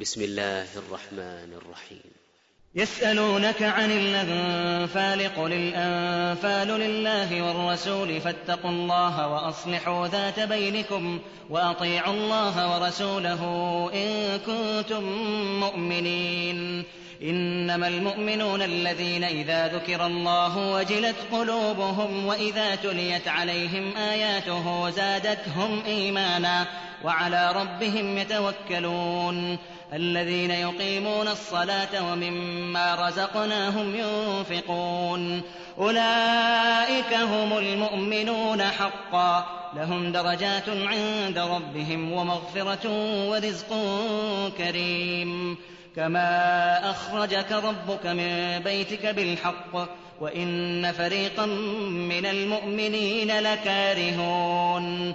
بسم الله الرحمن الرحيم. يسألونك عن الأنفال قل الأنفال لله والرسول فاتقوا الله وأصلحوا ذات بينكم وأطيعوا الله ورسوله إن كنتم مؤمنين. إنما المؤمنون الذين إذا ذكر الله وجلت قلوبهم وإذا تليت عليهم آياته زادتهم إيمانا وعلى ربهم يتوكلون. الذين يقيمون الصلاة ومما رزقناهم ينفقون. أولئك هم المؤمنون حقا. لهم درجات عند ربهم ومغفرة ورزق كريم. كما أخرجك ربك من بيتك بالحق وإن فريقا من المؤمنين لكارهون.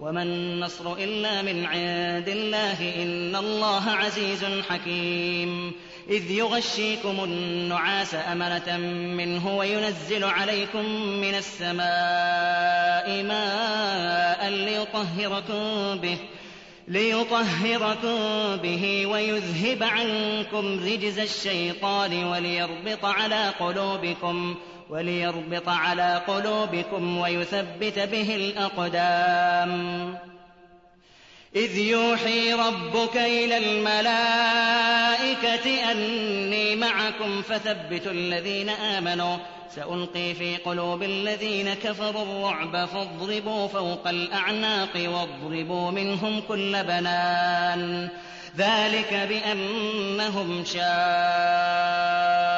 وما النصر إلا من عند الله إن الله عزيز حكيم. إذ يغشيكم النعاس أمنة منه وينزل عليكم من السماء ماء ليطهركم به ليطهركم به ويذهب عنكم رجز الشيطان وليربط على قلوبكم. وليربط على قلوبكم ويثبت به الأقدام. إذ يوحي ربك إلى الملائكة أني معكم فثبتوا الذين آمنوا. سألقي في قلوب الذين كفروا الرعب فاضربوا فوق الأعناق واضربوا منهم كل بنان. ذلك بأنهم شاقوا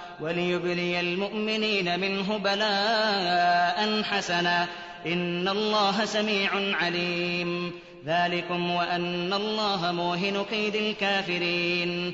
وليبلي المؤمنين منه بلاء حسنا. إن الله سميع عليم. ذلكم وأن الله موهن كيد الكافرين.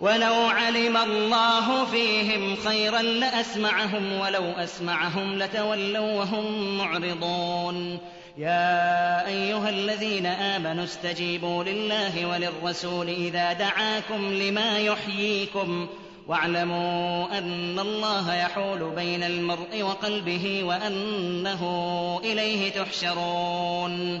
ولو علم الله فيهم خيرا لأسمعهم ولو أسمعهم لتولوا وهم معرضون. يا أيها الذين آمنوا استجيبوا لله وللرسول إذا دعاكم لما يحييكم واعلموا أن الله يحول بين المرء وقلبه وأنه إليه تحشرون.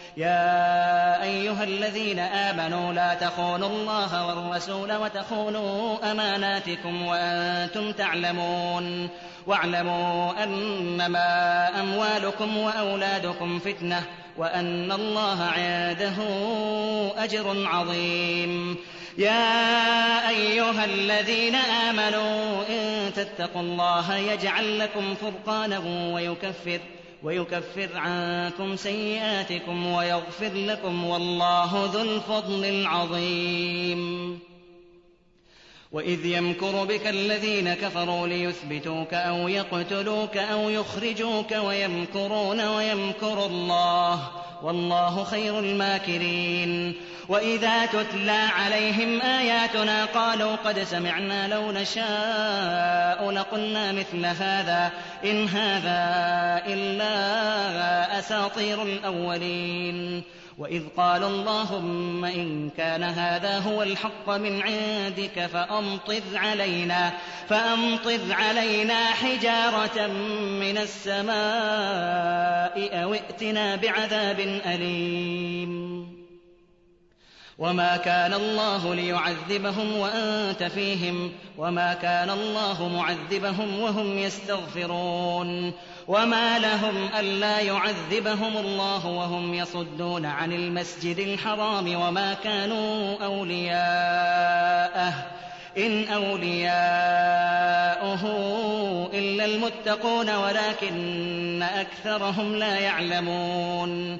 يا أيها الذين آمنوا لا تخونوا الله والرسول وتخونوا أماناتكم وأنتم تعلمون. واعلموا أنما أموالكم وأولادكم فتنة وأن الله عنده أجر عظيم. يا أيها الذين آمنوا إن تتقوا الله يجعل لكم فرقانا ويكفر ويكفر عنكم سيئاتكم ويغفر لكم والله ذو الفضل العظيم. وإذ يمكر بك الذين كفروا ليثبتوك أو يقتلوك أو يخرجوك ويمكرون ويمكر الله والله خير الماكرين. وإذا تتلى عليهم آياتنا قالوا قد سمعنا لو نشاء لقلنا مثل هذا. إن هذا إلا أساطير الأولين. واذ قال اللهم ان كان هذا هو الحق من عندك فامطر علينا فامطر علينا حجاره من السماء أو ائتنا بعذاب اليم وما كان الله ليعذبهم وانت فيهم وما كان الله معذبهم وهم يستغفرون وما لهم الا يعذبهم الله وهم يصدون عن المسجد الحرام وما كانوا اولياءه ان اولياؤه الا المتقون ولكن اكثرهم لا يعلمون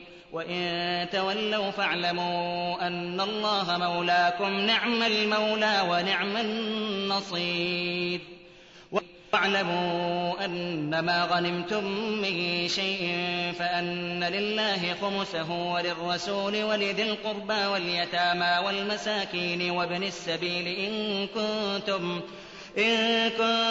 وإن تولوا فاعلموا أن الله مولاكم نعم المولى ونعم النصير. واعلموا أن ما غنمتم من شيء فأن لله خمسه وللرسول ولذي القربى واليتامى والمساكين وابن السبيل إن كنتم إن كنتم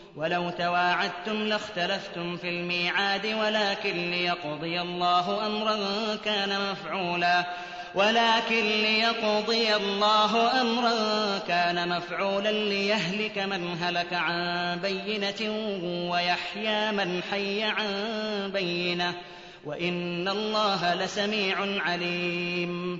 ولو تواعدتم لاختلفتم في الميعاد ولكن ليقضي الله أمرا كان مفعولا. ولكن ليقضي الله أمرا كان مفعولا ليهلك من هلك عن بينة ويحيى من حي عن بينة. وإن الله لسميع عليم.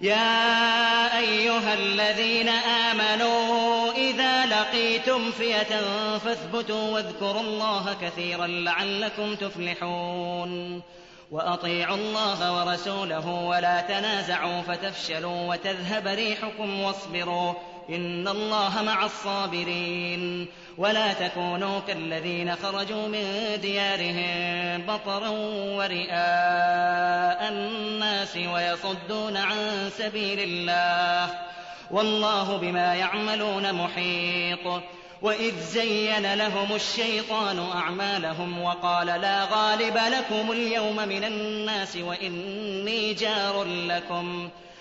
يا أيها الذين آمنوا إذا لقيتم فئة فاثبتوا واذكروا الله كثيرا لعلكم تفلحون وأطيعوا الله ورسوله ولا تنازعوا فتفشلوا وتذهب ريحكم واصبروا إن الله مع الصابرين. ولا تكونوا كالذين خرجوا من ديارهم بطرا ورئاء الناس ويصدون عن سبيل الله. والله بما يعملون محيط. وإذ زين لهم الشيطان أعمالهم وقال لا غالب لكم اليوم من الناس وإني جار لكم ۖ.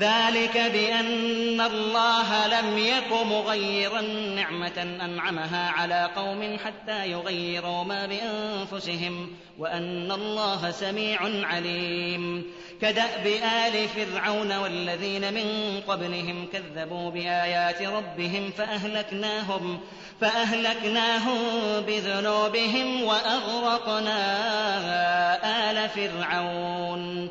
ذلك بأن الله لم يك مغيرا نعمة أنعمها على قوم حتى يغيروا ما بأنفسهم وأن الله سميع عليم. كدأب آل فرعون والذين من قبلهم كذبوا بآيات ربهم فأهلكناهم فأهلكناهم بذنوبهم وأغرقنا آل فرعون.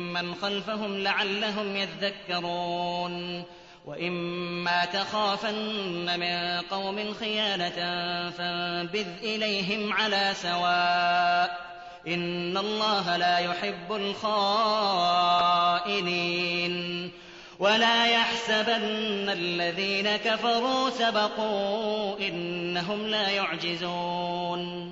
من خلفهم لعلهم يذكرون وإما تخافن من قوم خيانة فانبذ إليهم على سواء إن الله لا يحب الخائنين ولا يحسبن الذين كفروا سبقوا إنهم لا يعجزون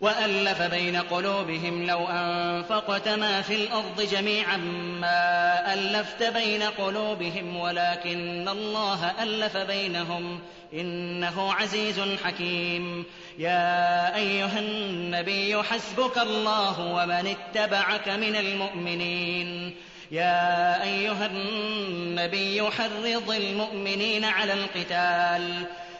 وألف بين قلوبهم لو أنفقت ما في الأرض جميعا ما ألفت بين قلوبهم ولكن الله ألف بينهم. إنه عزيز حكيم. يا أيها النبي حسبك الله ومن اتبعك من المؤمنين. يا أيها النبي حرض المؤمنين على القتال.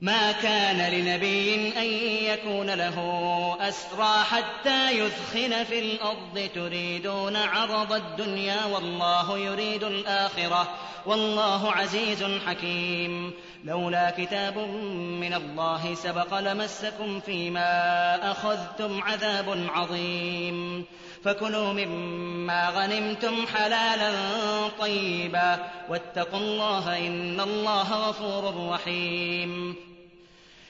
ما كان لنبي أن يكون له أسرى حتى يثخن في الأرض تريدون عرض الدنيا والله يريد الآخرة والله عزيز حكيم. لولا كتاب من الله سبق لمسكم فيما أخذتم عذاب عظيم. فكلوا مما غنمتم حلالا طيبا. واتقوا الله إن الله غفور رحيم.